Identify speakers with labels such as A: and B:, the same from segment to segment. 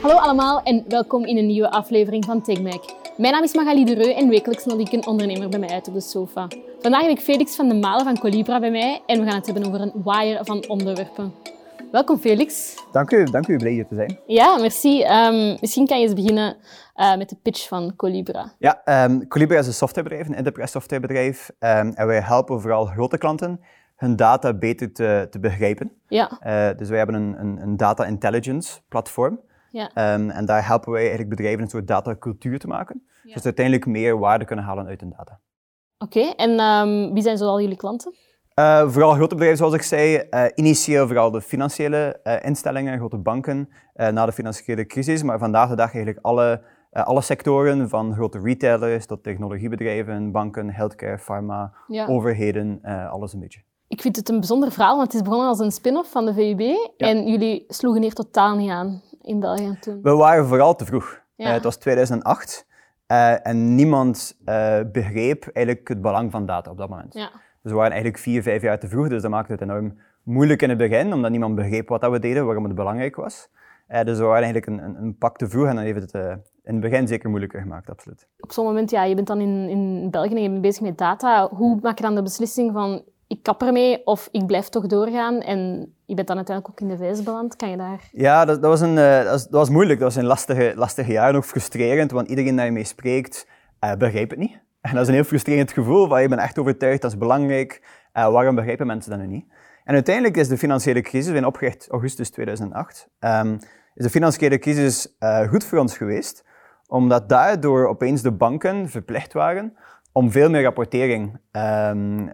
A: Hallo allemaal en welkom in een nieuwe aflevering van TechMac. Mijn naam is Magali de Reu en wekelijks nodig ik een ondernemer bij mij uit op de sofa. Vandaag heb ik Felix van de Malen van Colibra bij mij en we gaan het hebben over een waaier van onderwerpen. Welkom Felix.
B: Dank u, dank u, blij hier te zijn.
A: Ja, merci. Ehm, misschien kan je eens beginnen uh, met de pitch van Colibra.
B: Ja, um, Colibra is een softwarebedrijf, een enterprise softwarebedrijf. Um, en wij helpen vooral grote klanten hun data beter te, te begrijpen.
A: Ja.
B: Uh, dus wij hebben een, een, een data intelligence platform.
A: Ja.
B: en daar helpen wij eigenlijk bedrijven een soort datacultuur te maken. Ja. Zodat ze uiteindelijk meer waarde kunnen halen uit hun data.
A: Oké, en wie zijn zoal jullie klanten?
B: Uh, vooral grote bedrijven, zoals ik zei. Uh, initieel vooral de financiële uh, instellingen, grote banken, na de financiële crisis. Maar vandaag de dag eigenlijk alle, alle sectoren, van grote retailers tot technologiebedrijven, banken, healthcare, pharma,
A: ja.
B: overheden, alles een beetje.
A: Ik vind het een bijzonder verhaal, want het is begonnen als een spin-off van de VUB. Ja. En jullie sloegen hier totaal niet aan in België toen.
B: We waren vooral te vroeg. het was 2008. en niemand begreep eigenlijk het belang van data op dat moment.
A: Ja.
B: Dus we waren eigenlijk vier, vijf jaar te vroeg, dus dat maakte het enorm moeilijk in het begin, omdat niemand begreep wat dat we deden, waarom het belangrijk was. Dus we waren eigenlijk een, een, een, pak te vroeg en dat heeft het in het begin zeker moeilijker gemaakt, absoluut.
A: Op zo'n moment, ja, je bent dan in, in België en je bent bezig met data. Hoe maak je dan de beslissing van ik kap ermee of ik blijf toch doorgaan en je bent dan uiteindelijk ook in de VS beland. Kan je daar...
B: Ja, dat, dat was, een, uh, dat, was, moeilijk. Dat was een lastige, lastige jaar, ook frustrerend, want iedereen die je mee spreekt begrijpt het niet. En dat is een heel frustrerend gevoel, waar je bent echt overtuigd, dat is belangrijk. Uh, waarom begrijpen mensen dat nu niet? En uiteindelijk is de financiële crisis, we zijn opgericht augustus 2008, um, is de financiële crisis uh, goed voor ons geweest, omdat daardoor opeens de banken verplicht waren om veel meer rapportering, um, uh,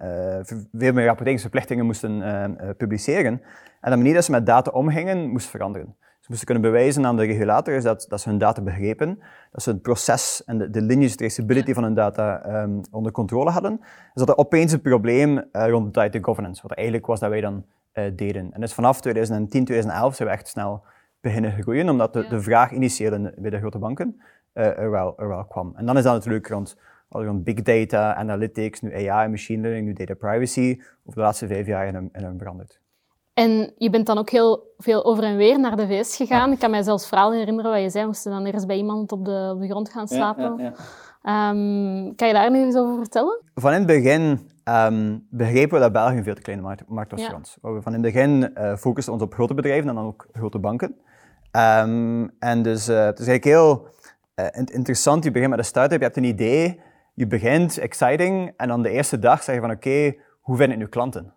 B: veel meer rapporteringsverplichtingen moesten publiceren. En de manier dat ze met data omgingen, moest veranderen. Ze moesten kunnen bewijzen aan de regulators dat, dat ze hun data begrepen, dat ze het proces en de, de lineage traceability van hun data um, onder controle hadden. Dus dat er opeens een probleem uh, rond data governance, wat eigenlijk was dat wij dan deden. En dus vanaf 2010, 2011 zijn we echt snel beginnen groeien, omdat de, de vraag initieel bij de grote banken er, wel, er wel kwam. En dan is dat natuurlijk rond, rond big data, analytics, nu AI, machine learning, nu data privacy, over de laatste vijf jaar enorm veranderd.
A: En je bent dan ook heel veel over en weer naar de VS gegaan. Ik kan mij zelfs verhaal herinneren wat je zei. Moest je dan ergens bij iemand op de, op de grond gaan slapen.
B: Ja,
A: um, kan je daar nu eens over vertellen?
B: Van in het begin um, begrepen we dat België een veel te kleine markt, markt was voor ons. We van in het begin uh, focusten ons op grote bedrijven en dan ook grote banken. Um, en dus uh, het is eigenlijk heel uh, interessant. Je begint met een start-up, je hebt een idee, je begint exciting en dan de eerste dag zeg je van oké, hoe vind ik nu klanten?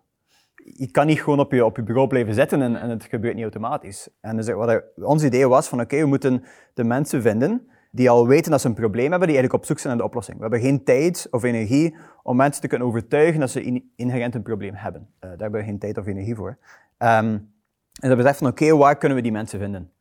B: je kan niet gewoon op je, op je bureau blijven zitten en, en het gebeurt niet automatisch. En dus wat ons idee was van oké, we moeten de mensen vinden die al weten dat ze een probleem hebben, die eigenlijk op zoek zijn naar de oplossing. We hebben geen tijd of energie om mensen te kunnen overtuigen dat ze in, inherent een probleem hebben. Uh, daar hebben we geen tijd of energie voor. Um, en dat betekent van oké, waar kunnen we die mensen vinden?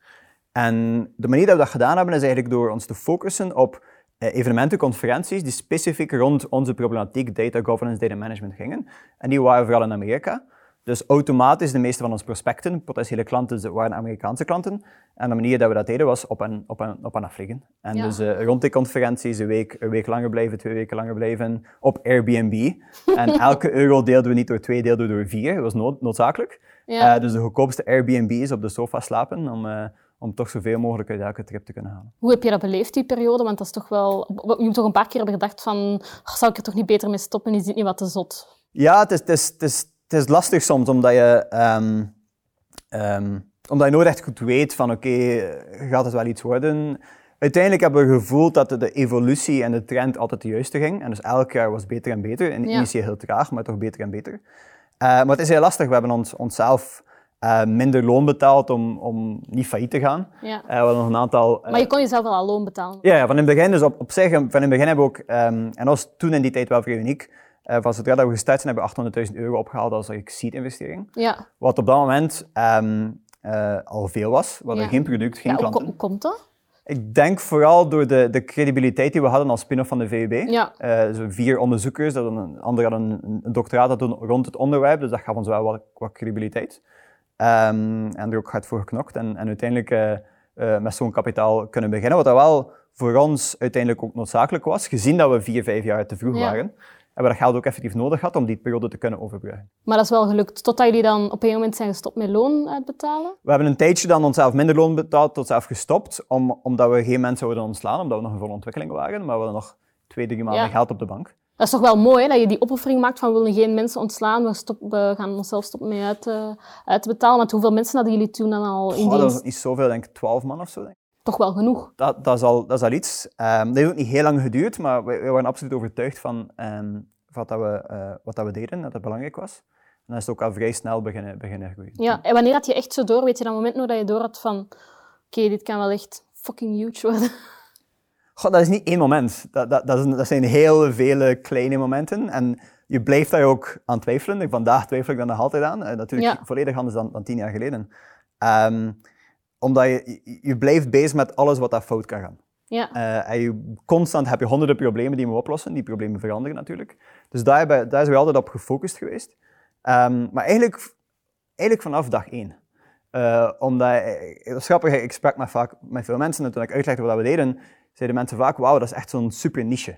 B: En de manier dat we dat gedaan hebben, is eigenlijk door ons te focussen op evenementen, conferenties die specifiek rond onze problematiek data governance, data management gingen. En die waren vooral in Amerika. Dus automatisch, de meeste van onze prospecten, potentiële klanten, waren Amerikaanse klanten. En de manier dat we dat deden, was op en, op en, op en afvliegen. En
A: Ja.
B: dus uh, rond die conferenties een week, een week langer blijven, twee weken langer blijven, op Airbnb. en elke euro deelden we niet door twee, deelden we door vier. Dat was nood, noodzakelijk.
A: Ja.
B: Uh, dus de goedkoopste Airbnb is op de sofa slapen, om, uh, om toch zoveel mogelijk uit elke trip te kunnen halen.
A: Hoe heb je dat beleefd, die periode? Want dat is toch wel... Je hebt toch een paar keer hebben gedacht van... "Oh, zou ik er toch niet beter mee stoppen? Is dit niet wat te zot?
B: Ja, het is, het is, het is, het is lastig soms, omdat je, ehm, ehm, omdat je nooit echt goed weet van oké, gaat het wel iets worden? Uiteindelijk hebben we gevoeld dat de, evolutie en de trend altijd de juiste ging. En dus elk jaar was beter en beter. En
A: Ja.
B: initieel heel traag, maar toch beter en beter. Eh, maar het is heel lastig. We hebben ons, onszelf eh, minder loon betaald om, om niet failliet te gaan.
A: Ja.
B: We hadden nog een aantal... eh,
A: Maar je kon jezelf wel al loon betalen.
B: ja, van in het begin, dus op, op zich, van in het begin hebben we ook, ehm, en dat was toen in die tijd wel vrij uniek, van zodra dat we gestart zijn, hebben we 800.000 euro opgehaald als like, seed-investering.
A: Ja.
B: Wat op dat moment ehm, eh, al veel was. We hadden
A: Ja.
B: geen product, geen
A: ja hoe,
B: klanten.
A: hoe komt dat?
B: Ik denk vooral door de, de credibiliteit die we hadden als spin-off van de VUB.
A: Ja.
B: Dus vier onderzoekers, dat een ander had een, een doctoraat dat doen rond het onderwerp, dus dat gaf ons wel wat, wat credibiliteit. Ehm, en er ook hard voor geknokt en, en uiteindelijk eh, eh, met zo'n kapitaal kunnen beginnen. Wat dat wel voor ons uiteindelijk ook noodzakelijk was, gezien dat we vier, vijf jaar te vroeg
A: Ja.
B: waren. hebben we dat geld ook effectief nodig gehad om die periode te kunnen overbruggen.
A: Maar dat is wel gelukt, totdat jullie dan op een moment zijn gestopt met loon uitbetalen?
B: We hebben een tijdje dan onszelf minder loon betaald, tot zelf gestopt, om, omdat we geen mensen zouden ontslaan, omdat we nog in volle ontwikkeling waren, maar we hadden nog twee, drie maanden
A: Ja.
B: geld op de bank.
A: Dat is toch wel mooi, hè, dat je die opoffering maakt van we willen geen mensen ontslaan, we, stop, we gaan onszelf stoppen mee uit, te- uit te betalen. Want hoeveel mensen hadden jullie toen dan al in
B: Goh, dat is
A: dienst?
B: zoveel, denk ik, twaalf man of zo. Denk ik.
A: Toch wel genoeg.
B: Dat, dat, is al, dat is al iets. Ehm, dat heeft ook niet heel lang geduurd, maar we, we waren absoluut overtuigd van ehm, wat, dat we, eh, wat dat we deden, dat het belangrijk was. En dan is het ook al vrij snel beginnen, beginnen groeien.
A: Ja, en wanneer had je echt zo door? Weet je dat moment nog dat je door had van oké, dit kan wel echt fucking huge worden?
B: Dat is niet één moment. Dat, dat, dat, een- dat zijn heel vele kleine momenten. En je blijft daar ook aan twijfelen. Vandaag twijfel ik daar nog altijd aan. Eh, natuurlijk
A: Ja.
B: volledig anders dan, dan tien jaar geleden. Ehm, omdat je, je, blijft bezig met alles wat daar fout kan gaan.
A: Ja,
B: Eh, en je, constant heb je honderden problemen die je moet oplossen. Die problemen veranderen natuurlijk. Dus daar, daar zijn we altijd op gefocust geweest. Ehm, maar eigenlijk, eigenlijk vanaf dag één. Eh, omdat, dat is grappig, ik sprak met, vaak, met veel mensen en toen ik uitlegde wat we deden, zeiden mensen vaak, wauw, dat is echt zo'n super niche.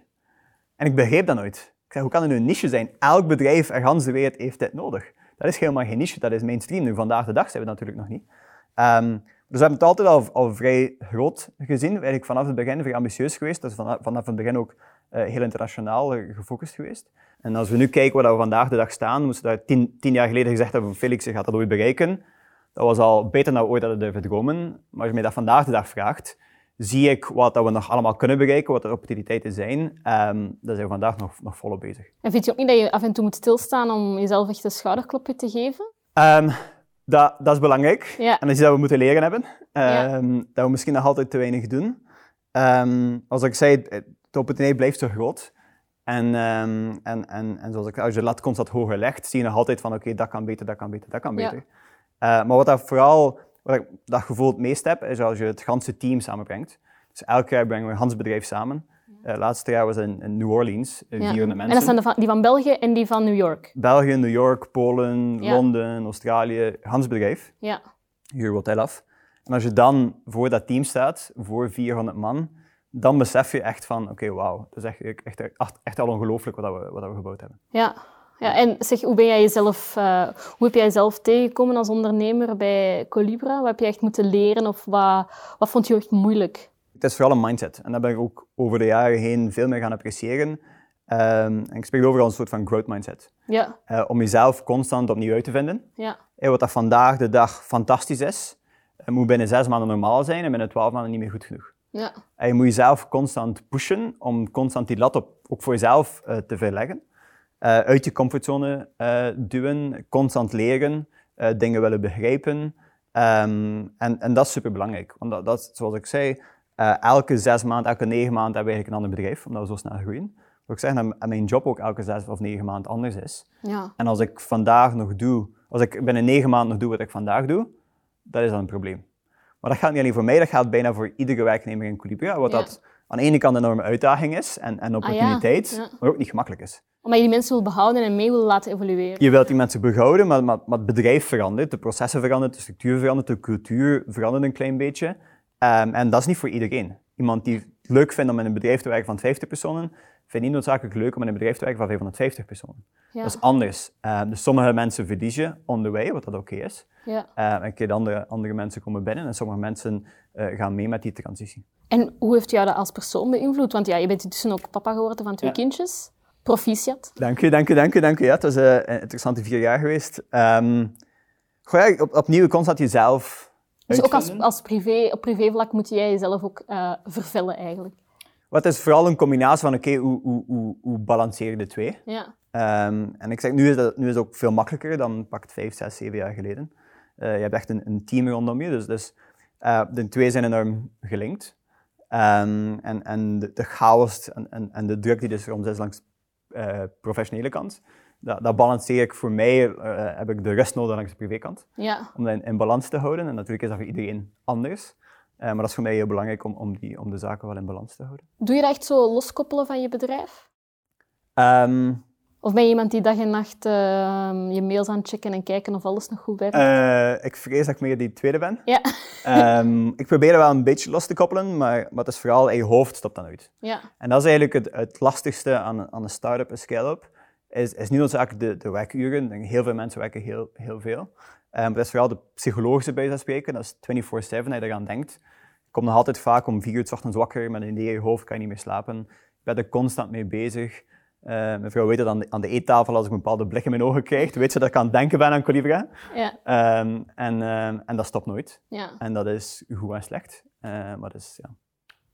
B: En ik begreep dat nooit. Ik zei, hoe kan het nu een niche zijn? Elk bedrijf ergens de wereld heeft dit nodig. Dat is helemaal geen niche, dat is mainstream. Nu, vandaag de dag zijn we dat natuurlijk nog niet. Ehm, dus we hebben het altijd al, vrij groot gezien, eigenlijk vanaf het begin vrij ambitieus geweest. Dat vanaf, vanaf het begin ook eh, heel internationaal eh, gefocust geweest. En als we nu kijken waar we vandaag de dag staan, moesten we daar tien, tien jaar geleden gezegd hebben Felix, je gaat dat ooit bereiken. Dat was al beter dan we ooit hadden durven dromen. Maar als je mij dat vandaag de dag vraagt, zie ik wat dat we nog allemaal kunnen bereiken, wat de opportuniteiten zijn. Ehm daar zijn we vandaag nog, nog volop bezig.
A: en vind je ook niet dat je af en toe moet stilstaan om jezelf echt een schouderklopje te geven?
B: Ehm, dat, dat is belangrijk.
A: Ja.
B: En dat is iets dat we moeten leren hebben.
A: Ja.
B: Ehm, Dat we misschien nog altijd te weinig doen. Als ik zei, de opportuniteit blijft zo groot. En, en, en, en zoals ik als je de lat constant hoger legt, zie je nog altijd van oké, dat kan beter, dat kan beter, dat kan
A: Ja.
B: beter. Eh, maar wat dat vooral, wat ik dat gevoel het meest heb, is als je het ganse team samenbrengt. Dus elk jaar brengen we een gans bedrijf samen. Eh laatste jaar was in, in New Orleans,
A: Ja.
B: 400
A: En
B: mensen.
A: dat zijn de van, die van België en die van New York.
B: België, New York, Polen,
A: Ja.
B: Londen, Australië, gans bedrijf.
A: Ja,
B: Hier wordt hij af. En als je dan voor dat team staat, voor 400 man, dan besef je echt van, oké, wauw, dat is echt, echt, echt, echt al ongelooflijk wat, dat we, wat we gebouwd hebben.
A: ja. Ja. En zeg, hoe ben jij jezelf, eh, hoe heb jij jezelf tegengekomen als ondernemer bij Colibra? Wat heb je echt moeten leren of wat, wat vond je echt moeilijk?
B: Het is vooral een mindset. En dat ben ik ook over de jaren heen veel meer gaan appreciëren. Ehm, en ik spreek overal een soort van growth mindset.
A: Ja,
B: Eh, om jezelf constant opnieuw uit te vinden.
A: ja,
B: Eh, wat dat vandaag de dag fantastisch is, moet binnen zes maanden normaal zijn en binnen twaalf maanden niet meer goed genoeg.
A: ja.
B: En je moet jezelf constant pushen om constant die lat op, ook voor jezelf te verleggen. Eh, uit je comfortzone eh, duwen, constant leren, eh, dingen willen begrijpen. Ehm, en, en dat is superbelangrijk. Want dat, dat zoals ik zei, elke zes maanden, elke negen maanden hebben we eigenlijk een ander bedrijf, omdat we zo snel groeien. Ik zeggen dat mijn job ook elke zes of negen maanden anders is.
A: ja.
B: En als ik vandaag nog doe, als ik binnen negen maanden nog doe wat ik vandaag doe, dat is dan een probleem. Maar dat geldt niet alleen voor mij, dat geldt bijna voor iedere werknemer in Colibria. Wat
A: Ja.
B: dat aan de ene kant een enorme uitdaging is en, en opportuniteit,
A: ja.
B: maar ook niet gemakkelijk is.
A: Omdat je die mensen wil behouden en mee wil laten evolueren.
B: Je wilt die mensen behouden, maar, maar, maar het bedrijf verandert, de processen veranderen, de structuur verandert, de cultuur verandert een klein beetje. Ehm, en dat is niet voor iedereen. Iemand die het leuk vindt om in een bedrijf te werken van 50 personen, vindt niet noodzakelijk leuk om in een bedrijf te werken van 550 personen.
A: Ja,
B: Dat is anders. Ehm, dus sommige mensen verliezen on the way, wat dat oké is.
A: ja.
B: Uh, en keer andere, andere mensen komen binnen en sommige mensen eh, gaan mee met die transitie.
A: En hoe heeft jou dat als persoon beïnvloed? Want ja, je bent intussen ook papa geworden van twee
B: Ja.
A: kindjes. Proficiat.
B: Dank je, dank je, dank je, dank je. Ja, het was eh, een interessante vier jaar geweest. Goh, ja, op, opnieuw constant jezelf
A: Dus ook als, als privé, op privévlak moet jij jezelf ook eh, vervullen eigenlijk.
B: Wat is vooral een combinatie van, oké, hoe, hoe, hoe, hoe balanceer je de twee?
A: Ja,
B: Ehm, en ik zeg, nu is, dat, nu is het ook veel makkelijker dan pak het vijf, zes, zeven jaar geleden. Eh, je hebt echt een, een team rondom je, dus, dus de twee zijn enorm gelinkt. Ehm, en en de, de chaos en, en, en de druk die dus soms is langs eh professionele kant, dat, dat balanceer ik voor mij, eh, heb ik de rust nodig langs de privékant,
A: ja.
B: om dat in, in balans te houden. En natuurlijk is dat voor iedereen anders. Eh, maar dat is voor mij heel belangrijk om, om, die, om de zaken wel in balans te houden.
A: Doe je dat echt zo loskoppelen van je bedrijf?
B: Ehm,
A: Of ben je iemand die dag en nacht ehm, je mails aan het checken en kijken of alles nog goed werkt?
B: Eh, ik vrees dat ik meer die tweede ben.
A: ja.
B: Ehm, ik probeer er wel een beetje los te koppelen, maar, maar het is vooral je hoofd stopt dan uit.
A: ja.
B: En dat is eigenlijk het, het lastigste aan, aan een start-up en scale-up. Is, is niet noodzakelijk de, de werkuren. Heel veel mensen werken heel, heel veel. Um, maar dat is vooral de psychologische bij dat spreken. Dat is 24-7 dat je eraan denkt. Ik kom nog altijd vaak om vier uur 's ochtends wakker met een idee in je hoofd, kan je niet meer slapen. Ik ben er constant mee bezig. Uh, mijn vrouw weet dat aan de, aan de eettafel, als ik een bepaalde blik in mijn ogen krijg, weet ze dat ik aan het denken ben aan Colibra.
A: Ja.
B: Um, en, um, en dat stopt nooit.
A: ja.
B: En dat is goed en slecht. Uh, maar is, ja.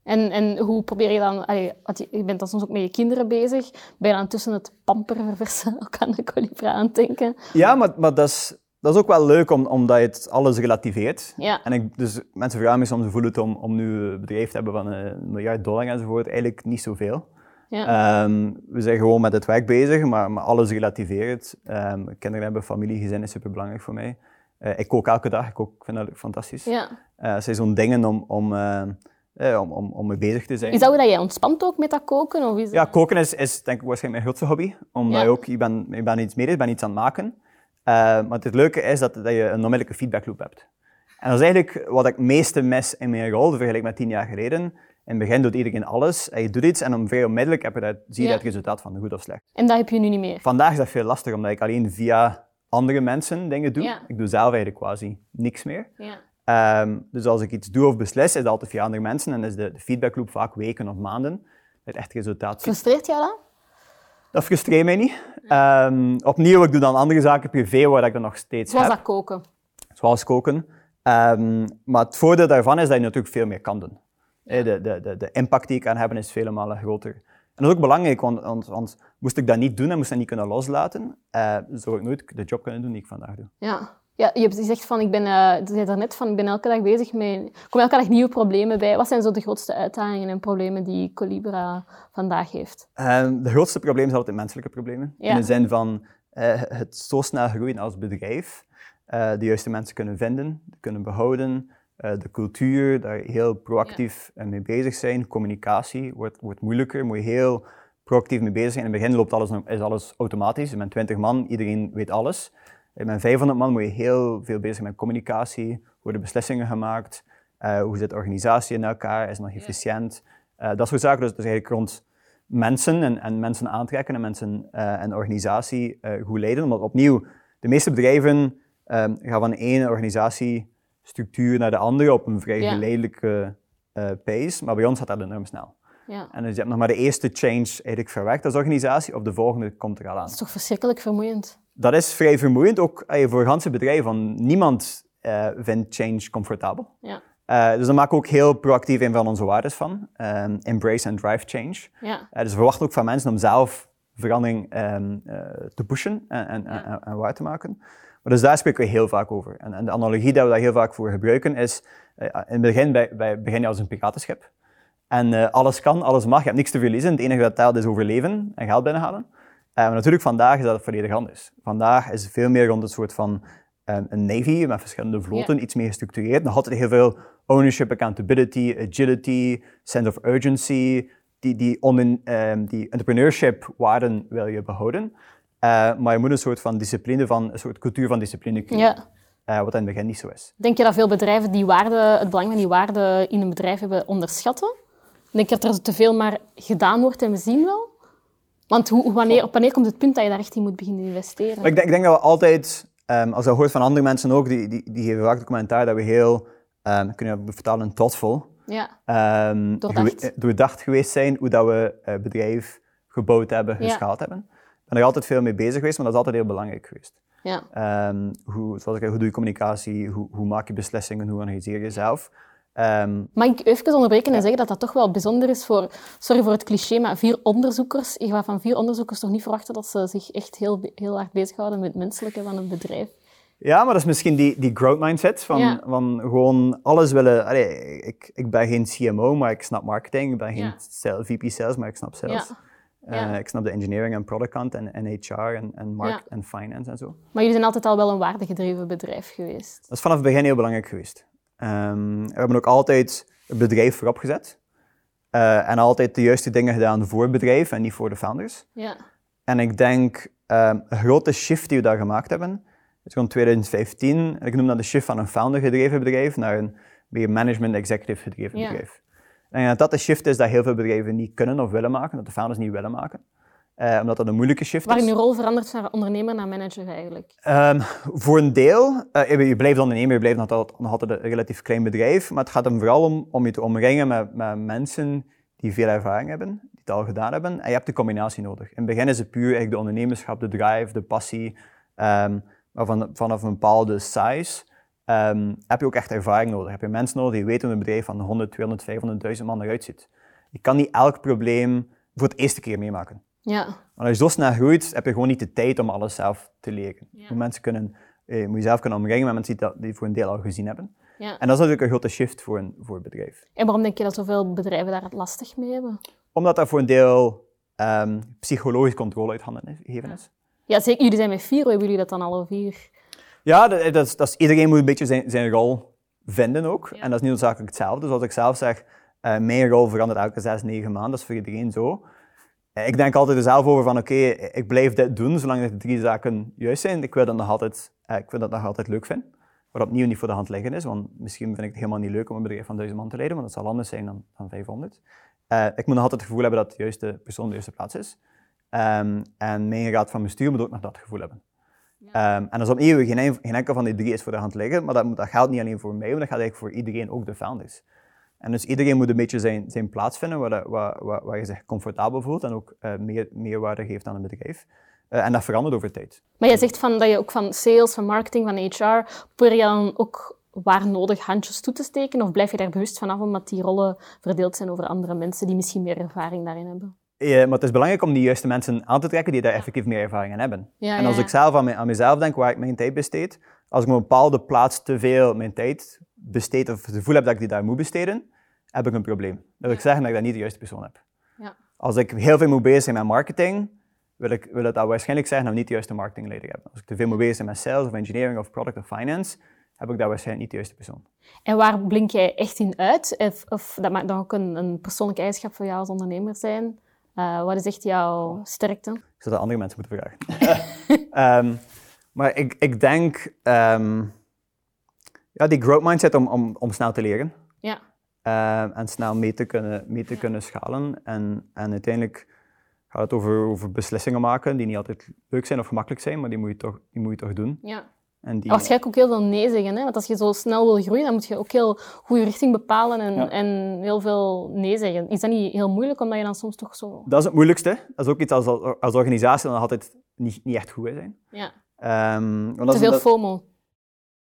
A: En, en hoe probeer je dan... allee, want je je bent dan soms ook met je kinderen bezig. Ben je dan tussen het pamperverversen ook aan de colibra aan het denken?
B: Ja, maar, maar dat, is, dat is ook wel leuk om, omdat je het alles relativeert.
A: Ja.
B: En ik, dus mensen vragen me soms voelt het om, om nu een bedrijf te hebben van een miljard dollar enzovoort. Eigenlijk niet zoveel.
A: Ja.
B: Um, we zijn gewoon met het werk bezig, maar, maar alles relativeert. Um, kinderen hebben, familie, gezin is super belangrijk voor mij. Uh, ik kook elke dag, ik, kook, vind dat fantastisch.
A: ja.
B: Uh, het zijn zo'n dingen om, om, uh, uh, om, om, om mee bezig te zijn.
A: Is dat hoe dat jij ontspant ook met dat koken? Of is
B: Ja, koken is, is denk ik waarschijnlijk mijn grootste hobby. Omdat
A: Ja.
B: je ook, je bent, je bent iets meer, je bent iets aan het maken. Maar het leuke is dat, dat je een onmiddellijke feedbackloop hebt. En dat is eigenlijk wat ik het meeste mis in mijn rol, vergelijk met tien jaar geleden. In het begin doet iedereen alles en je doet iets en dan vrij onmiddellijk heb je dat, zie je
A: Ja.
B: het resultaat van, goed of slecht.
A: En dat heb je nu niet meer?
B: Vandaag is dat veel lastiger, omdat ik alleen via andere mensen dingen doe.
A: Ja.
B: Ik doe zelf eigenlijk quasi niks meer.
A: Ja.
B: Ehm, dus als ik iets doe of beslis, is dat altijd via andere mensen en is de, de feedbackloop vaak weken of maanden. Dat je echt resultaat.
A: Frustreert jou dat?
B: Dat frustreert mij niet. Ehm, opnieuw, ik doe dan andere zaken privé waar ik dan nog steeds
A: Zoals
B: heb,
A: dat koken.
B: zoals koken. Ehm, maar het voordeel daarvan is dat je natuurlijk veel meer kan doen. De, de, de, de impact die ik kan hebben is vele malen groter. En dat is ook belangrijk, want, want, want moest ik dat niet doen en moest ik dat niet kunnen loslaten, eh, zou ik nooit de job kunnen doen die ik vandaag doe.
A: Ja. Ja, je hebt gezegd van, ik ben, eh, je zei daarnet van, ik ben elke dag bezig met, komen elke dag nieuwe problemen bij. Wat zijn zo de grootste uitdagingen en problemen die Colibra vandaag heeft?
B: Ehm, de grootste probleem is altijd menselijke problemen.
A: Ja.
B: In de zin van eh, het zo snel groeien als bedrijf, de juiste mensen kunnen vinden, kunnen behouden, eh, de cultuur, daar heel proactief eh, mee bezig zijn. Communicatie wordt, wordt moeilijker, moet je heel proactief mee bezig zijn. In het begin loopt alles, is alles automatisch. Je bent 20 man, iedereen weet alles. Bent 500 man, moet je heel veel bezig zijn met communicatie. Worden beslissingen gemaakt? Eh, hoe zit de organisatie in elkaar? Is het nog efficiënt? Eh, dat soort zaken. Dus, dus eigenlijk rond mensen en, en mensen aantrekken en mensen eh, en organisatie eh, goed leiden. Omdat opnieuw, de meeste bedrijven gaan van één organisatiestructuur naar de andere op een vrij
A: Ja.
B: geleidelijke eh, pace. Maar bij ons gaat dat enorm snel.
A: Ja.
B: En dus je hebt nog maar de eerste change eigenlijk verwerkt als organisatie, of de volgende komt er al aan.
A: Dat is toch verschrikkelijk vermoeiend?
B: Dat is vrij vermoeiend, ook eh, voor ganse bedrijven. Want niemand eh, vindt change comfortabel.
A: Ja.
B: Dus daar maken we ook heel proactief een van onze waarden van. Ehm, embrace and drive change.
A: Ja.
B: Dus we verwachten ook van mensen om zelf verandering ehm, eh, te pushen en, en, en, en waar te maken. Maar dus daar spreken we heel vaak over. En, en de analogie dat we daar heel vaak voor gebruiken is, eh, in het begin bij, bij, begin je als een piratenschip. En eh, alles kan, alles mag, je hebt niks te verliezen. Het enige dat telt is overleven en geld binnenhalen. Eh, maar natuurlijk, vandaag is dat volledig anders. Vandaag is het veel meer rond een soort van een navy met verschillende vloten, iets meer gestructureerd. Nog altijd heel veel ownership, accountability, agility, sense of urgency. Die, die, on, ehm, die entrepreneurship waarden wil je behouden. Eh, maar je moet een soort van discipline, van, een soort cultuur van discipline creëren.
A: ja.
B: Eh, wat in het begin niet zo is.
A: Denk je dat veel bedrijven die waarde, het belang van die waarde in een bedrijf hebben onderschatten? Denk je dat er te veel maar gedaan wordt en we zien wel? Want hoe, wanneer, op wanneer komt het punt dat je daar echt in moet beginnen investeren?
B: Ik denk, ik denk dat we altijd, ehm, als je dat hoort van andere mensen ook, die, die, die geven vaak de commentaar dat we heel, um, kunnen we vertalen, thoughtful,
A: Ja,
B: ehm,
A: Doordacht.
B: eh, doordacht geweest zijn hoe dat we het bedrijf gebouwd hebben,
A: Ja.
B: geschaald hebben. Ik ben er altijd veel mee bezig geweest, maar dat is altijd heel belangrijk geweest.
A: ja.
B: Ehm, hoe, zoals ik hoe doe je communicatie, hoe, hoe maak je beslissingen, hoe organiseer je jezelf. Ehm,
A: Mag ik even onderbreken en zeggen dat dat toch wel bijzonder is voor, sorry voor het cliché, maar vier onderzoekers. Je gaat van vier onderzoekers toch niet verwachten dat ze zich echt heel, heel hard bezighouden met het menselijke van een bedrijf.
B: Ja, maar dat is misschien die, die growth mindset van,
A: Ja.
B: van gewoon alles willen. Allee, ik, ik ben geen CMO, maar ik snap marketing. Ik ben geen
A: Ja.
B: VP sales, maar ik snap sales.
A: Ja.
B: Eh, ik snap de engineering en product kant en, en HR en, en, mark
A: Ja.
B: en finance en zo.
A: Maar jullie zijn altijd al wel een waardegedreven bedrijf geweest.
B: Dat is vanaf het begin heel belangrijk geweest. Ehm, we hebben ook altijd het bedrijf voorop gezet. Eh, en altijd de juiste dingen gedaan voor het bedrijf en niet voor de founders.
A: Ja,
B: En ik denk um, een grote shift die we daar gemaakt hebben, is rond 2015. Ik noem dat de shift van een founder gedreven bedrijf naar een meer management executive gedreven bedrijf. En dat dat de shift is dat heel veel bedrijven niet kunnen of willen maken, dat de founders niet willen maken. Uh, omdat dat een moeilijke shift
A: Waar
B: is.
A: Waar je rol verandert van ondernemer naar manager eigenlijk?
B: Um, voor een deel. Uh, je blijft ondernemer, je blijft nog altijd, nog altijd een relatief klein bedrijf. Maar het gaat hem vooral om, om je te omringen met, met mensen die veel ervaring hebben, die het al gedaan hebben. En je hebt de combinatie nodig. In het begin is het puur eigenlijk de ondernemerschap, de drive, de passie. Um, maar van, vanaf een bepaalde size um, heb je ook echt ervaring nodig. Heb je mensen nodig die weten hoe een bedrijf van 100, 200, 500.000 man eruit ziet. Je kan niet elk probleem voor het eerste keer meemaken.
A: Ja.
B: Maar als je zo snel groeit, heb je gewoon niet de tijd om alles zelf te leren. Ja. Mensen kunnen, eh, je moet jezelf kunnen omringen met mensen die dat die voor een deel al gezien hebben. Ja. En dat is natuurlijk een grote shift voor een, voor een bedrijf.
A: En waarom denk je dat zoveel bedrijven daar het lastig mee hebben?
B: Omdat dat voor een deel um, psychologisch controle uit handen geven is.
A: Ja, zeker. Jullie zijn met vier, hoe hebben jullie dat dan al vier?
B: Ja, dat, dat, is, dat is, iedereen moet een beetje zijn, zijn rol vinden ook. En dat is niet noodzakelijk hetzelfde. Dus als ik zelf zeg, uh, mijn rol verandert elke zes, negen maanden, dat is voor iedereen zo. Uh, ik denk altijd er zelf over van, oké, okay, ik blijf dit doen zolang de drie zaken juist zijn. Ik wil dat nog altijd, uh, ik wil dat nog altijd leuk vinden. Wat opnieuw niet voor de hand liggen is, want misschien vind ik het helemaal niet leuk om een bedrijf van duizend man te leiden, want dat zal anders zijn dan, dan 500. ik moet nog altijd het gevoel hebben dat de juiste persoon de juiste plaats is. Um, en mijn raad van bestuur moet ook nog dat gevoel hebben. Ja. Um, en dat is opnieuw, geen, geen enkel van die drie is voor de hand liggen, maar dat, dat geldt niet alleen voor mij, maar dat geldt eigenlijk voor iedereen, ook de founders. En dus iedereen moet een beetje zijn, zijn plaats vinden waar, waar, waar, waar je zich comfortabel voelt en ook uh, meer, meerwaarde geeft aan een bedrijf. Uh, en dat verandert over tijd.
A: Maar je zegt van dat je ook van sales, van marketing, van HR, probeer je dan ook waar nodig handjes toe te steken? Of blijf je daar bewust vanaf omdat die rollen verdeeld zijn over andere mensen die misschien meer ervaring daarin hebben?
B: Ja, maar het is belangrijk om die juiste mensen aan te trekken die daar effectief meer ervaring in hebben. Ja, en als ik zelf aan, me, aan, mezelf denk waar ik mijn tijd besteed, als ik op een bepaalde plaats te veel mijn tijd besteed of het gevoel heb dat ik die daar moet besteden, heb ik een probleem. Dat wil ik zeggen dat ik dat niet de juiste persoon heb. Als ik heel veel moet bezig zijn met marketing, wil, ik, wil het dat waarschijnlijk zeggen dat ik niet de juiste marketingleider heb. Als ik te veel moet bezig zijn met sales of engineering of product of finance, heb ik daar waarschijnlijk niet de juiste persoon.
A: En waar blink jij echt in uit? Of, of dat mag dan ook een, een persoonlijke eigenschap voor jou als ondernemer zijn? Uh, wat is echt jouw sterkte? Ik
B: zou dat andere mensen moeten vragen. um, maar ik, ik denk, um, ja, die growth mindset om, om, om snel te leren.
A: Ja.
B: Uh, en snel mee te kunnen, mee te ja. kunnen schalen. En, en uiteindelijk gaat het over, over beslissingen maken die niet altijd leuk zijn of gemakkelijk zijn, maar die moet je toch, die moet je toch doen.
A: Ja. En die... Waarschijnlijk ook heel veel nee zeggen. Hè? Want als je zo snel wil groeien, dan moet je ook heel goede richting bepalen en, en heel veel nee zeggen. Is dat niet heel moeilijk, omdat je dan soms toch zo...
B: Dat is het moeilijkste. Dat is ook iets als, als organisatie dan altijd niet, niet echt goed zijn.
A: Ja.
B: Um,
A: Te veel FOMO.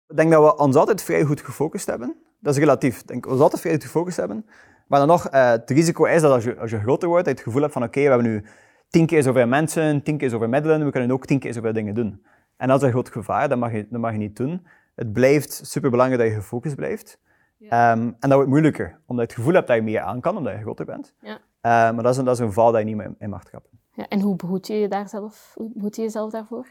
B: Ik denk dat we ons altijd vrij goed gefocust hebben. Dat is relatief. Ik denk, we ons altijd vrij goed gefocust hebben. Maar dan nog, uh, het risico is dat als je, als je groter wordt, dat je het gevoel hebt van oké, okay, we hebben nu tien keer zoveel mensen, tien keer zoveel middelen, we kunnen ook tien keer zoveel dingen doen. En dat is een groot gevaar, dat mag je, dat mag je niet doen. Het blijft superbelangrijk dat je gefocust blijft. Ja. Um, en dat wordt moeilijker, omdat je het gevoel hebt dat je meer aan kan, omdat je groter bent.
A: Ja.
B: Uh, maar dat is, een, dat is een val dat je niet meer in mag trappen.
A: Ja, en hoe behoed je je daar zelf, hoe behoed je jezelf daarvoor?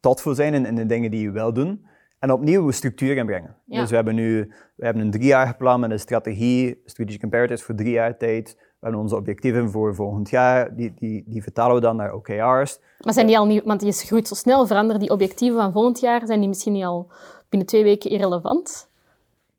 B: Thoughtful zijn in, in de dingen die je wil doen. En opnieuw structuur inbrengen. Ja. Dus we hebben nu we hebben een driejarig plan met een strategie, strategic imperatives voor drie jaar tijd. Hebben onze objectieven voor volgend jaar, die, die, die vertalen we dan naar OKR's.
A: Maar zijn die al niet, want je groeit zo snel, veranderen die objectieven van volgend jaar, zijn die misschien niet al binnen twee weken irrelevant?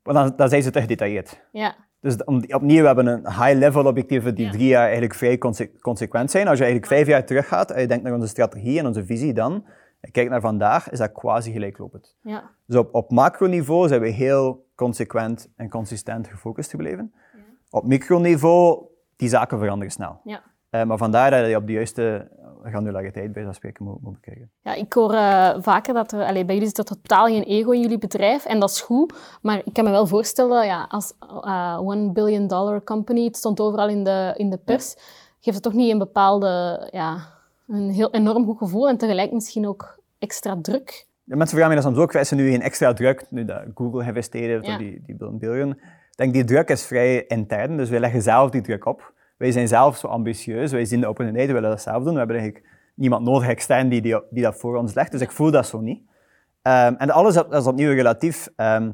B: Maar dan, dan zijn ze te gedetailleerd.
A: Ja.
B: Dus opnieuw, we hebben een high-level objectieven die ja. drie jaar eigenlijk vrij conse consequent zijn. Als je eigenlijk vijf jaar teruggaat en je denkt naar onze strategie en onze visie dan, en kijkt naar vandaag, is dat quasi gelijklopend.
A: Ja.
B: Dus op, op macroniveau zijn we heel consequent en consistent gefocust gebleven. Ja. Op microniveau die zaken veranderen snel.
A: Ja.
B: Uh, maar vandaar dat je op de juiste granulariteit bij dat spreken moet, moet bekijken.
A: Ja, ik hoor uh, vaker dat er, allez, bij jullie zit er totaal geen ego in jullie bedrijf en dat is goed. Maar ik kan me wel voorstellen, ja, als uh, one billion dollar company, het stond overal in de, in de pers, ja. geeft het toch niet een bepaalde, ja, een heel enorm goed gevoel en tegelijk misschien ook extra druk.
B: Ja, mensen vragen me dat soms ook, wij zijn nu geen extra druk, nu dat Google geïnvesteerd heeft ja. die, die billion. Ik denk, die druk is vrij intern, dus wij leggen zelf die druk op. Wij zijn zelf zo ambitieus, wij zien de opportuniteit, we willen dat zelf doen. We hebben eigenlijk niemand nodig extern die, die, die dat voor ons legt, dus ik voel dat zo niet. Um, en alles dat is opnieuw relatief. Um,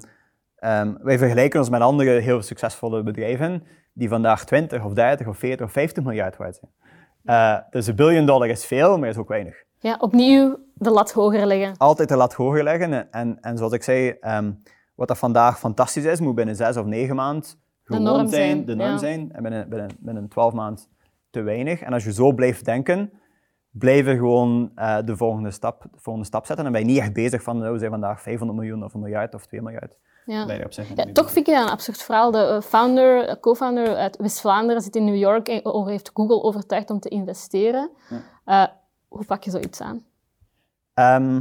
B: um, wij vergelijken ons met andere heel succesvolle bedrijven die vandaag 20 of 30 of 40 of 50 miljard waard zijn. Uh, dus een biljoen dollar is veel, maar is ook weinig.
A: Ja, opnieuw de lat hoger leggen.
B: Altijd de lat hoger leggen. En, en zoals ik zei, um, wat dat vandaag fantastisch is, moet binnen zes of negen maanden gewoon de norm zijn, de norm zijn. En binnen, binnen, binnen twaalf maanden te weinig. En als je zo blijft denken, blijven gewoon uh, de, volgende stap, de volgende stap zetten. En ben je niet echt bezig van, nou, we zijn vandaag 500 miljoen of een miljard of 2 miljard.
A: Ja. ja toch vind ik dat een absurd verhaal. De uh, founder, uh, co-founder uit West-Vlaanderen zit in New York en heeft Google overtuigd om te investeren. Ja. hoe pak je zoiets aan?
B: Um,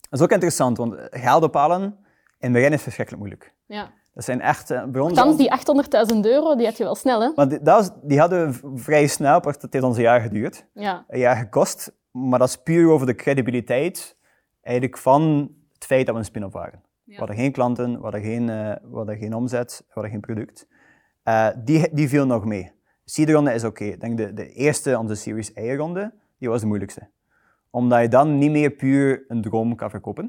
B: dat is ook interessant, want geld ophalen in het begin is verschrikkelijk moeilijk.
A: Ja.
B: Dat zijn echt... Uh, bij
A: ons die 800.000 euro, die had je wel snel, hè?
B: Maar die, dat was, die hadden we vrij snel, want het heeft ons een jaar geduurd.
A: Ja.
B: Een jaar gekost. Maar dat is puur over de credibiliteit eigenlijk van het feit dat we een spin-off waren. Ja. We hadden geen klanten, we hadden geen, uh, we hadden geen omzet, we hadden geen product. Uh, die, die viel nog mee. Seed-ronde is oké. Ik denk de, de eerste, onze Series A-ronde, die was de moeilijkste. Omdat je dan niet meer puur een droom kan verkopen.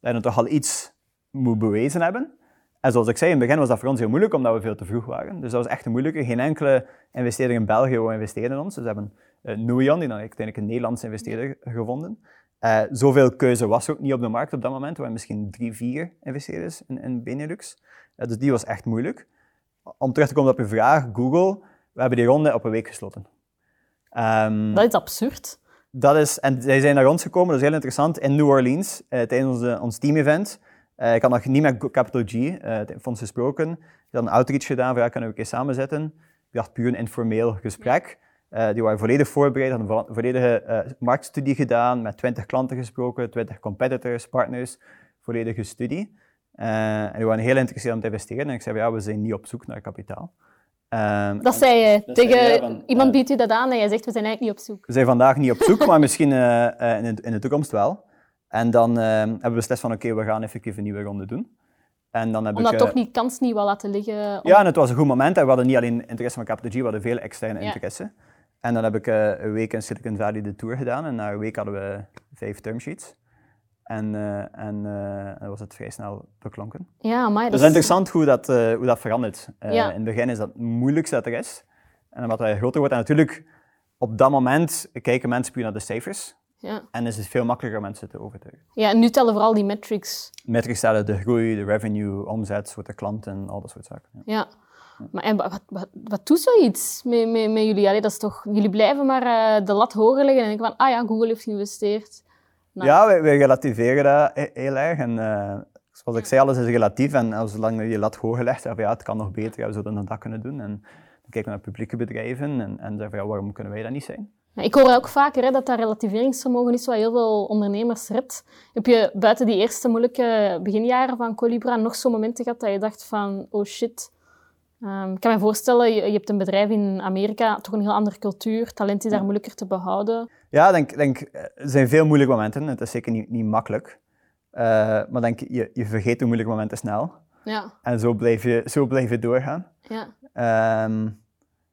B: Dat je dan toch al iets moet bewezen hebben. En zoals ik zei, in het begin was dat voor ons heel moeilijk, omdat we veel te vroeg waren. Dus dat was echt een moeilijke. Geen enkele investeerder in België wil investeren in ons. Dus we hebben uh, Nuion, die dan uiteindelijk een Nederlandse investeerder gevonden. Uh, zoveel keuze was er ook niet op de markt op dat moment. Er waren misschien drie, vier investeerders in, in Benelux. Uh, dus die was echt moeilijk. Om terug te komen op uw vraag, Google, we hebben die ronde op een week gesloten.
A: Um, dat is absurd.
B: Dat is, en zij zijn naar ons gekomen, dat is heel interessant, in New Orleans, tijdens onze, ons team-event. Uh, ik had nog niet met Capital G, uh, het fonds gesproken. Ik had een outreach gedaan, van ja, kunnen we een keer samenzetten. Ik dacht puur een informeel gesprek. Uh, die waren volledig voorbereid, hadden een volledige marktstudie gedaan, met 20 klanten gesproken, 20 competitors, partners, volledige studie. en die waren heel geïnteresseerd om te investeren. En ik zei, ja, we zijn niet op zoek naar kapitaal.
A: Um, dat zei je. Dat Tegen zei van, iemand biedt u dat aan en jij zegt, we zijn eigenlijk niet op zoek.
B: We zijn vandaag niet op zoek, maar misschien in de, in, de, toekomst wel. En dan uh, hebben we beslist van oké, we gaan effectief een nieuwe ronde doen. En dan heb
A: Omdat
B: ik,
A: toch die kans niet wel laten liggen?
B: Ja, en het was een goed moment. En we hadden niet alleen interesse van Capital G, we hadden veel externe interesse. En dan heb ik uh, een week in Silicon Valley de tour gedaan. En na een week hadden we vijf termsheets. En, uh, en dan was het vrij snel beklonken.
A: Ja, maar
B: dat is interessant hoe dat, hoe dat verandert. Ja. In het begin is dat het moeilijkste dat er is. En wat hij groter wordt. En natuurlijk, op dat moment kijken mensen puur naar de cijfers.
A: Ja.
B: En is het veel makkelijker om mensen te overtuigen.
A: Ja, en nu tellen vooral die metrics.
B: Metrics tellen de groei, de revenue, omzet, de klanten, al dat soort zaken.
A: Ja. ja. Maar en wat, wat, wat doet zoiets met, met, met jullie? Allee, dat is toch, jullie blijven maar uh, de lat hoger leggen en denken van, ah ja, Google heeft geïnvesteerd.
B: Nou. Ja, wij, wij, relativeren dat heel erg. En uh, zoals ik zei, alles is relatief. En zolang je je lat hoger legt, ja, het kan nog beter, we zouden dat kunnen doen. En dan kijken we naar publieke bedrijven en, en zeggen ja, waarom kunnen wij dat niet zijn?
A: Ik hoor ook vaker hè, dat dat relativeringsvermogen is wat heel veel ondernemers redt. Heb je buiten die eerste moeilijke beginjaren van Colibra nog zo'n momenten gehad dat je dacht van, oh shit. Um, ik kan me voorstellen, je, je, hebt een bedrijf in Amerika, toch een heel andere cultuur. Talent is daar moeilijker te behouden.
B: Ja, denk, denk, er zijn veel moeilijke momenten. Het is zeker niet, niet makkelijk. Uh, maar denk, je, je vergeet de moeilijke momenten snel.
A: Ja.
B: En zo blijf je, zo blijf je doorgaan.
A: Ja.
B: Um,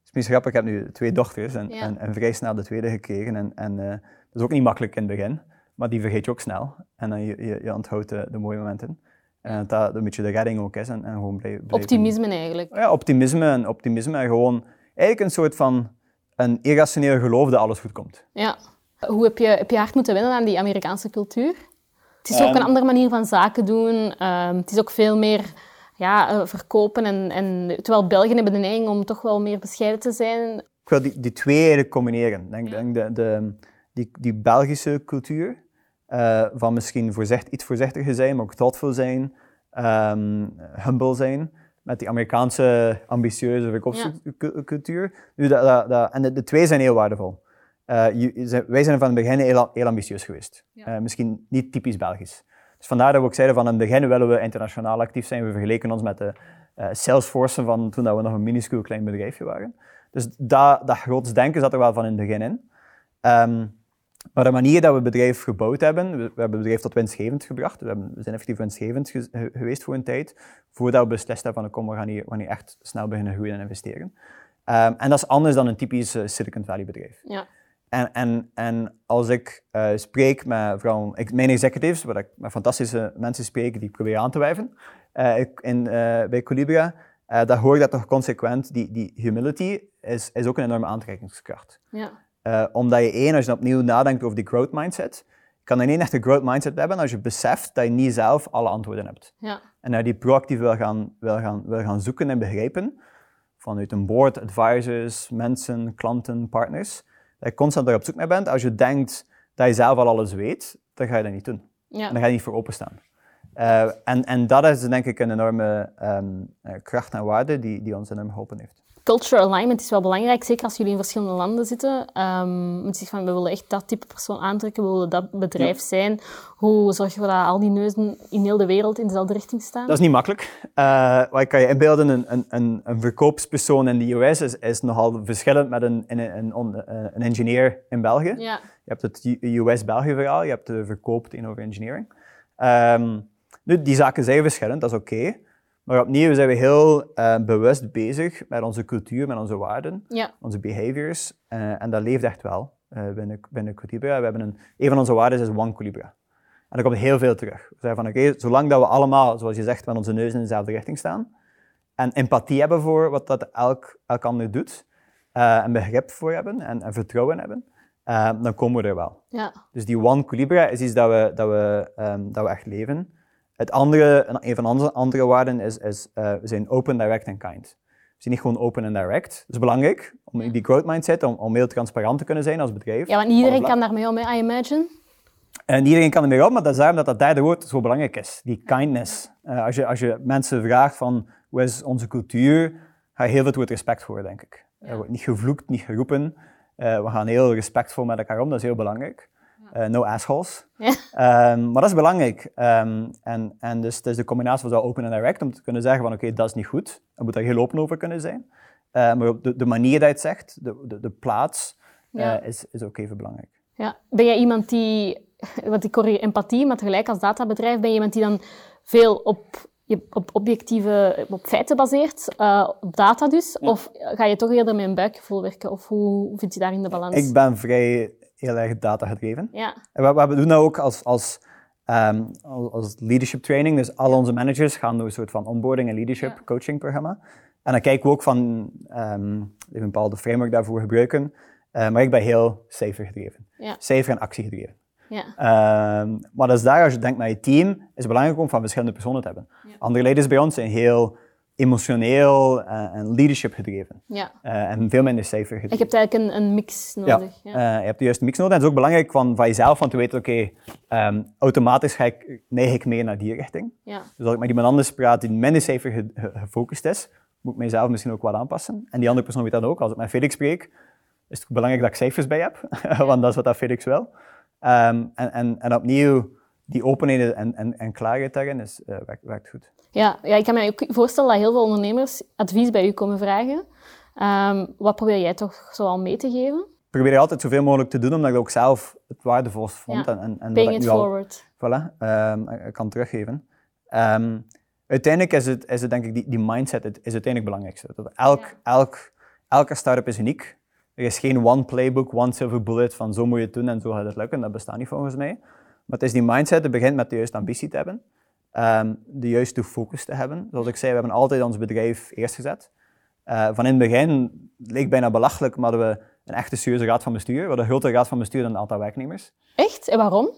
B: is misschien grappig, ik heb nu twee dochters en, en, en, vrij snel de tweede gekregen. En, en uh, dat is ook niet makkelijk in het begin, maar die vergeet je ook snel. En dan je, je, je onthoudt de, de, mooie momenten. En dat dat een beetje de redding ook is. En, en gewoon blijven,
A: Optimisme eigenlijk.
B: Ja, optimisme en, optimisme en gewoon eigenlijk een soort van een irrationeel geloof dat alles goed komt.
A: Ja. Hoe heb je, heb je hard moeten wennen aan die Amerikaanse cultuur? Het is ook een ehm, andere manier van zaken doen. Um, het is ook veel meer ja, eh, verkopen. En, en, terwijl Belgen hebben de neiging om toch wel meer bescheiden te zijn.
B: Ik wil die, die twee eigenlijk combineren. denk, denk de, de, die, die Belgische cultuur, uh, van misschien voorzicht, iets voorzichtiger zijn, maar ook thoughtful zijn, um, humble zijn, met die Amerikaanse ambitieuze verkoopscultuur. Ja. Dat, dat, dat, en de, de, twee zijn heel waardevol. Uh, je, wij zijn van het begin heel, heel ambitieus geweest. Ja. Uh, misschien niet typisch Belgisch. Dus vandaar dat we ook zeiden van in het begin willen we internationaal actief zijn. We vergeleken ons met de uh, Salesforce van toen dat we nog een minuscuul klein bedrijfje waren. Dus dat, dat groots denken zat er wel van in het begin in. Um, maar de manier dat we het bedrijf gebouwd hebben, we, we hebben het bedrijf tot winstgevend gebracht. We, hebben, we zijn effectief winstgevend ge, geweest voor een tijd, voordat we beslist hebben van kom, we gaan hier, we echt snel beginnen groeien en investeren. Um, en dat is anders dan een typisch uh, Silicon Valley bedrijf.
A: Ja.
B: En, en, en als ik uh, spreek met vooral ik, mijn executives, waar ik met fantastische mensen spreek die ik probeer aan te wijven uh, in, uh, bij Colibria, dan hoor ik dat toch consequent, die, die humility is, is ook een enorme aantrekkingskracht.
A: Ja.
B: Omdat je één, als je opnieuw nadenkt over die growth mindset, je kan een echte growth mindset hebben als je beseft dat je niet zelf alle antwoorden hebt.
A: Ja.
B: En dat je die proactief wil gaan, wil, gaan, wil gaan zoeken en begrijpen vanuit een board, advisors, mensen, klanten, partners. Dat je constant daar op zoek naar bent. Als je denkt dat je zelf al alles weet, dan ga je dat niet doen.
A: Ja.
B: En dan ga je niet voor openstaan. Uh, en, en dat is denk ik een enorme um, kracht en waarde die, die ons enorm geholpen heeft
A: cultural alignment is wel belangrijk, zeker als jullie in verschillende landen zitten. Um, je zegt van, we willen echt dat type persoon aantrekken, we willen dat bedrijf zijn. Hoe zorg je dat al die neuzen in heel de wereld in dezelfde richting staan?
B: Dat is niet makkelijk. Uh, wat kan je inbeelden, een, een, een, een verkoopspersoon in de US is, is nogal verschillend met een, een, een, een engineer in België.
A: Ja.
B: Je hebt het US-België verhaal, je hebt de verkoop tegenover engineering. Um, nu, die zaken zijn verschillend, dat is oké. Okay. Maar opnieuw zijn we heel uh, bewust bezig met onze cultuur, met onze waarden,
A: ja.
B: onze behaviors. Uh, en dat leeft echt wel uh, binnen, binnen Colibra. We hebben een, een van onze waarden is One Colibra. En daar komt heel veel terug. We zeggen van oké, okay, zolang dat we allemaal, zoals je zegt, met onze neus in dezelfde richting staan, en empathie hebben voor wat dat elk, elk ander doet, en begrip voor hebben en, en vertrouwen hebben, dan komen we er wel.
A: Ja.
B: Dus die One Colibra is iets dat we, dat we, um, dat we echt leven. Het andere, een van onze andere waarden is, is uh, we zijn open, direct en kind. We zijn niet gewoon open en direct. Dat is belangrijk, om in die growth mindset, om, om heel transparant te kunnen zijn als bedrijf.
A: Ja, want iedereen kan daarmee om, I imagine.
B: En iedereen kan ermee om, maar dat is daarom dat dat derde woord zo belangrijk is. Die kindness. Uh, als, je, als je mensen vraagt van, hoe is onze cultuur, ga je heel veel respect voor, denk ik. Er wordt niet gevloekt, niet geroepen. Uh, we gaan heel respectvol met elkaar om, dat is heel belangrijk. Uh, no assholes.
A: Ja.
B: Um, maar dat is belangrijk. Um, en, en dus het is de combinatie van zo open en direct om te kunnen zeggen van oké, okay, dat is niet goed. Je moet daar heel open over kunnen zijn. Uh, maar de, de, manier dat je het zegt, de, de, de plaats, ja. uh, is, is ook even belangrijk.
A: Ja. Ben jij iemand die, want ik hoor je empathie, maar tegelijk als databedrijf, ben je iemand die dan veel op, op objectieve, op feiten baseert, uh, op data dus? Ja. Of ga je toch eerder met een buikgevoel werken? Of hoe vind je daarin de balans?
B: Ik ben vrij heel erg data gedreven.
A: Ja.
B: En we, we doen dat ook als, als, um, als leadership training. Dus al onze managers gaan door een soort van onboarding en leadership ja. coaching programma. En dan kijken we ook van, um, een bepaalde framework daarvoor gebruiken. Uh, maar ik ben heel cijfer gedreven.
A: Ja.
B: Cijfer en actie gedreven.
A: Ja.
B: Um, maar dat is daar, als je denkt naar je team, is het belangrijk om van verschillende personen te hebben.
A: Ja.
B: Andere leiders bij ons zijn heel emotioneel uh, en leadership gedreven.
A: Ja.
B: Uh, en veel minder cijfer gedreven.
A: Je hebt eigenlijk een, een mix nodig.
B: Ja, ja. Uh, je hebt de juiste mix nodig. En het is ook belangrijk van, van jezelf van te weten, oké, okay, um, automatisch ga ik, neig ik meer naar die richting.
A: Ja.
B: Dus als ik met iemand anders praat die minder cijfer ge, ge, gefocust is, moet ik mijzelf misschien ook wat aanpassen. En die andere persoon weet dat ook. Als ik met Felix spreek, is het belangrijk dat ik cijfers bij heb, want dat is wat dat Felix wil. Um, en, en, en opnieuw, die openheid en, en, en klaarheid daarin is, uh, werkt, werkt goed.
A: Ja, ja, ik kan me ook voorstellen dat heel veel ondernemers advies bij u komen vragen. Um, wat probeer jij toch zo al mee te geven?
B: Ik probeer altijd zoveel mogelijk te doen, omdat ik ook zelf het waardevolst vond.
A: Ja.
B: En, en, en
A: Paying it forward.
B: Al, voilà, um, ik kan teruggeven. Um, uiteindelijk is het, is het denk ik, die, die mindset het, is uiteindelijk het belangrijkste. Dat elk, ja. elk, elke start-up is uniek. Er is geen one playbook, one silver bullet van zo moet je het doen en zo gaat het lukken. Dat bestaat niet volgens mij. Maar het is die mindset, het begint met de juiste ambitie te hebben. Um, de juiste focus te hebben. Zoals ik zei, we hebben altijd ons bedrijf eerst gezet. Uh, van in het begin leek bijna belachelijk, maar hadden we een echte serieuze raad van bestuur. We hadden een grotere raad van bestuur dan een aantal werknemers.
A: Echt? En waarom?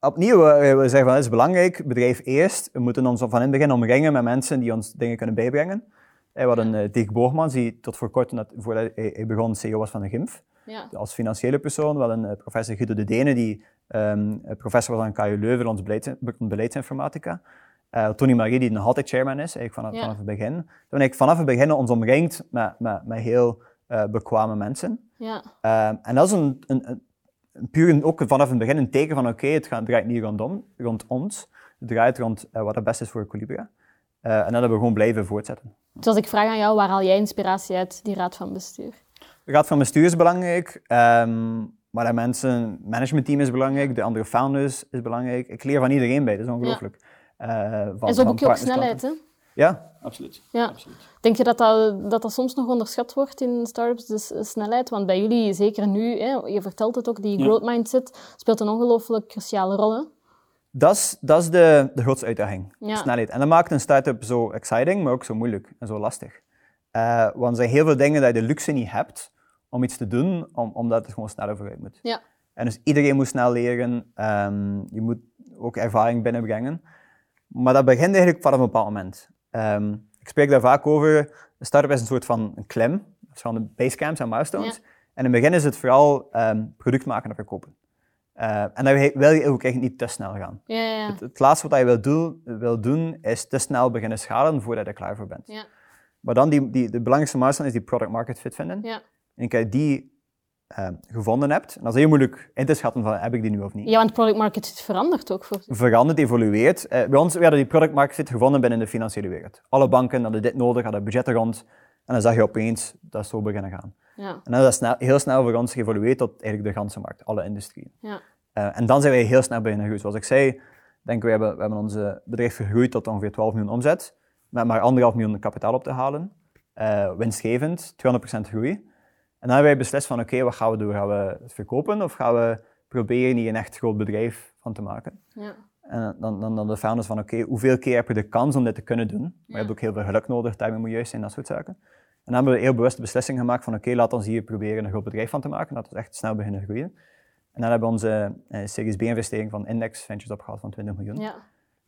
B: Opnieuw, we, we zeggen van het is belangrijk, bedrijf eerst. We moeten ons van in het begin omringen met mensen die ons dingen kunnen bijbrengen. We hadden uh, Dirk Boogmans, die tot voor kort, voordat hij begon, CEO was van de GIMF.
A: Ja.
B: Als financiële persoon. We hadden uh, professor Guido de Dene, die um, professor was aan KU Leuven, ons beleids, beleidsinformatica. Uh, Tony Marie, die nog altijd chairman is, eigenlijk vanaf,
A: Ja.
B: vanaf het begin. Toen ik vanaf het begin ons omringd met, met, met heel uh, bekwame mensen.
A: Ja.
B: Um, en dat is een, een, een, een puur ook vanaf het begin een teken van oké, het gaat, draait niet rondom, rond ons. Het draait rond uh, wat het beste is voor Colibria. Uh, en dat hebben we gewoon blijven voortzetten.
A: Dus als ik vraag aan jou, waar haal jij inspiratie uit, die raad van bestuur?
B: De raad van bestuur is belangrijk. Um, maar dat mensen, managementteam is belangrijk, de andere founders is belangrijk. Ik leer van iedereen bij, dat is ongelooflijk. Ja. Uh,
A: en zo boek je ook snelheid, hè?
B: Ja, absoluut.
A: Ja.
B: absoluut.
A: Denk je dat dat, dat dat soms nog onderschat wordt in startups, de snelheid? Want bij jullie, zeker nu, hè, je vertelt het ook, die
B: Ja.
A: growth mindset speelt een ongelooflijk cruciale rol. Hè?
B: Dat is, dat is de, de grootste uitdaging,
A: Ja.
B: snelheid. En dat maakt een start-up zo exciting, maar ook zo moeilijk en zo lastig. Uh, want er zijn heel veel dingen dat je de luxe niet hebt om iets te doen, om, omdat het gewoon sneller vooruit moet.
A: Ja.
B: En dus iedereen moet snel leren, ehm, je moet ook ervaring binnenbrengen. Maar dat begint eigenlijk vanaf een bepaald moment. Ehm, ik spreek daar vaak over, een start-up is een soort van een klim, van de basecamps en milestones. En in het begin is het vooral ehm, product maken en verkopen. Uh, en dan wil je ook echt niet te snel gaan.
A: Ja, ja.
B: Het, het, laatste wat je wil doen, wil doen, is te snel beginnen schalen voordat je er klaar voor bent.
A: Ja.
B: Maar dan, die, die, de belangrijkste milestone is die product market fit vinden. En als je die uh, gevonden hebt, en dat is heel moeilijk in te schatten van heb ik die nu of niet.
A: Ja, want product market fit verandert ook. Voor...
B: Verandert, evolueert. Uh, bij ons werden die product market fit gevonden binnen de financiële wereld. Alle banken hadden dit nodig, hadden budgetten rond. En dan zag je opeens dat zo beginnen gaan.
A: Ja.
B: En dan is dat snel, heel snel voor ons geëvolueerd tot eigenlijk de ganse markt, alle industrieën.
A: Ja.
B: Uh, en dan zijn wij heel snel beginnen groeien. Zoals ik zei, denk we hebben, we hebben ons bedrijf vergroeid tot ongeveer 12 miljoen omzet, met maar anderhalf miljoen kapitaal op te halen. Winstgevend, 200% groei. En dan hebben wij beslist van oké, okay, wat gaan we doen? Gaan we het verkopen of gaan we proberen hier een echt groot bedrijf van te maken?
A: Ja.
B: En dan, dan, dan de founders van oké, okay, hoeveel keer heb je de kans om dit te kunnen doen? Maar ja. je hebt ook heel veel geluk nodig, timing moet juist zijn, dat soort zaken. En dan hebben we een heel bewuste beslissing gemaakt van oké, okay, laat ons hier proberen een groot bedrijf van te maken, dat we echt snel beginnen groeien. En dan hebben we onze uh, Series B-investering van Index Ventures opgehaald van 20 miljoen.
A: Ja.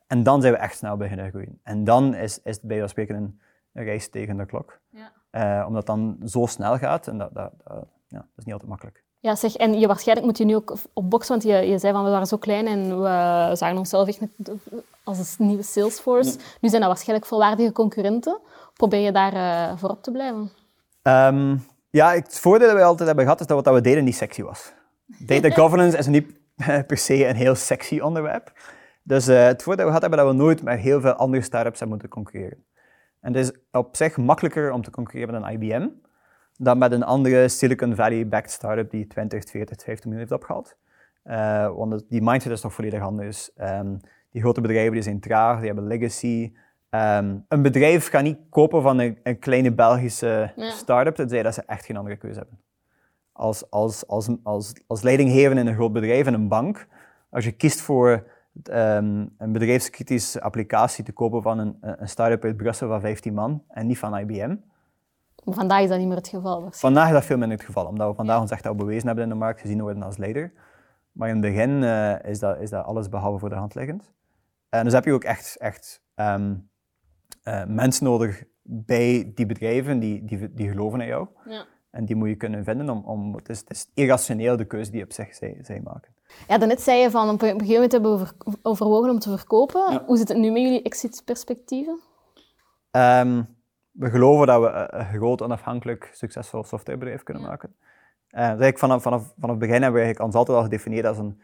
B: En dan zijn we echt snel beginnen groeien. En dan is, is het bij ons spreken een, een race tegen de klok.
A: Ja.
B: Uh, omdat het dan zo snel gaat en dat, dat, dat, ja, dat is niet altijd makkelijk.
A: Ja, zeg, en je, waarschijnlijk moet je nu ook opboksen, want je, je zei van we waren zo klein en we zagen onszelf echt als een nieuwe Salesforce. Nu zijn dat waarschijnlijk volwaardige concurrenten. Probeer je daar uh, voor op te blijven?
B: Um, ja, het voordeel dat we altijd hebben gehad is dat wat we deden niet sexy was. Data governance is niet per se een heel sexy onderwerp. Dus uh, het voordeel dat we gehad hebben dat we nooit met heel veel andere startups hebben moeten concurreren. En het is op zich makkelijker om te concurreren met een IBM dan met een andere Silicon Valley-backed startup die 20, 40, 50 miljoen heeft opgehaald. Uh, want die mindset is toch volledig anders. Um, die grote bedrijven die zijn traag, die hebben legacy. Um, een bedrijf gaat niet kopen van een, een kleine Belgische
A: Ja.
B: start-up, tenzij dat ze echt geen andere keuze hebben. Als, als, als, als, als in een groot bedrijf, in een bank, als je kiest voor um, een bedrijfskritische applicatie te kopen van een, een start-up uit Brussel van 15 man en niet van IBM,
A: Maar vandaag is dat niet meer het geval. waarschijnlijk.
B: Vandaag is dat veel minder het geval, omdat we vandaag ons echt al bewezen hebben in de markt, gezien worden als leider. Maar in het begin eh, is, dat, is dat alles behalve voor de hand liggend. En dus heb je ook echt, echt ehm, eh, mensen nodig bij die bedrijven die, die, die geloven in jou.
A: Ja.
B: En die moet je kunnen vinden, om, om, het, is, het is irrationeel de keuze die op zich zij, zij maken.
A: Ja, daarnet zei je van op een gegeven moment hebben we over, overwogen om te verkopen.
B: Ja.
A: Hoe zit het nu met jullie exit-perspectieven?
B: Ehm, we geloven dat we een- een groot, onafhankelijk, succesvol softwarebedrijf kunnen
A: Ja.
B: maken. Eh, dus eigenlijk vanaf, vanaf, vanaf het begin hebben we eigenlijk ons altijd al gedefinieerd als een,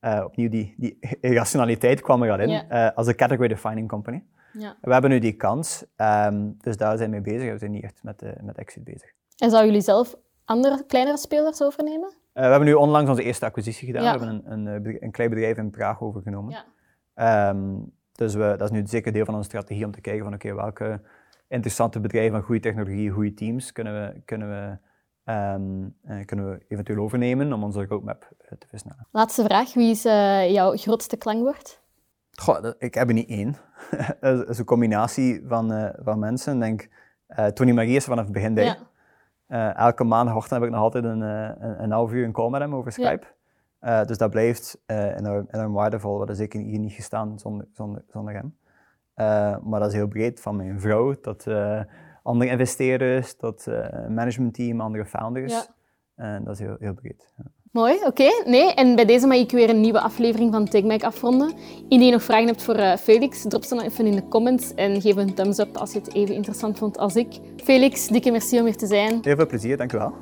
B: eh, opnieuw die, die irrationaliteit kwam er al in,
A: Ja.
B: eh, als een category defining company.
A: Ja.
B: We hebben nu die kans, ehm, dus daar zijn we mee bezig. We zijn niet echt met, eh, met exit bezig.
A: En zouden jullie zelf andere, kleinere spelers overnemen?
B: Eh, we hebben nu onlangs onze eerste acquisitie gedaan.
A: Ja.
B: We hebben een, een, eh, een klein bedrijf in Praag overgenomen.
A: Ja.
B: Ehm, dus we, dat is nu zeker deel van onze strategie om te kijken van oké, welke interessante bedrijven met goede technologie, goede teams kunnen we, kunnen we, ehm, eh, kunnen we eventueel overnemen om onze roadmap te versnellen.
A: Laatste vraag. Wie is jouw grootste klankwoord?
B: Goh, dat- ik heb er niet één. Het is een combinatie van, van mensen. Ik denk, Tony Marie is vanaf het begin bij.
A: Ja.
B: Eh, elke maandagochtend heb ik nog altijd een, eh, een, een half uur een call met hem over
A: Ja.
B: Skype. Eh, dus dat blijft eh, enorm, enorm waardevol. We hadden zeker hier niet gestaan zonder, zonder, zonder hem. Maar dat is heel breed, van mijn vrouw tot andere investeerders, tot managementteam, andere founders.
A: Ja.
B: En dat is heel, heel breed. ja.
A: Mooi, oké. Nee, en bij deze mag ik weer een nieuwe aflevering van Take afronden. Indien je nog vragen hebt voor eh, Felix, drop ze dan even in de comments en geef een thumbs up als je het even interessant vond als ik. Felix, dikke merci om hier te zijn.
B: Heel veel plezier, dankjewel.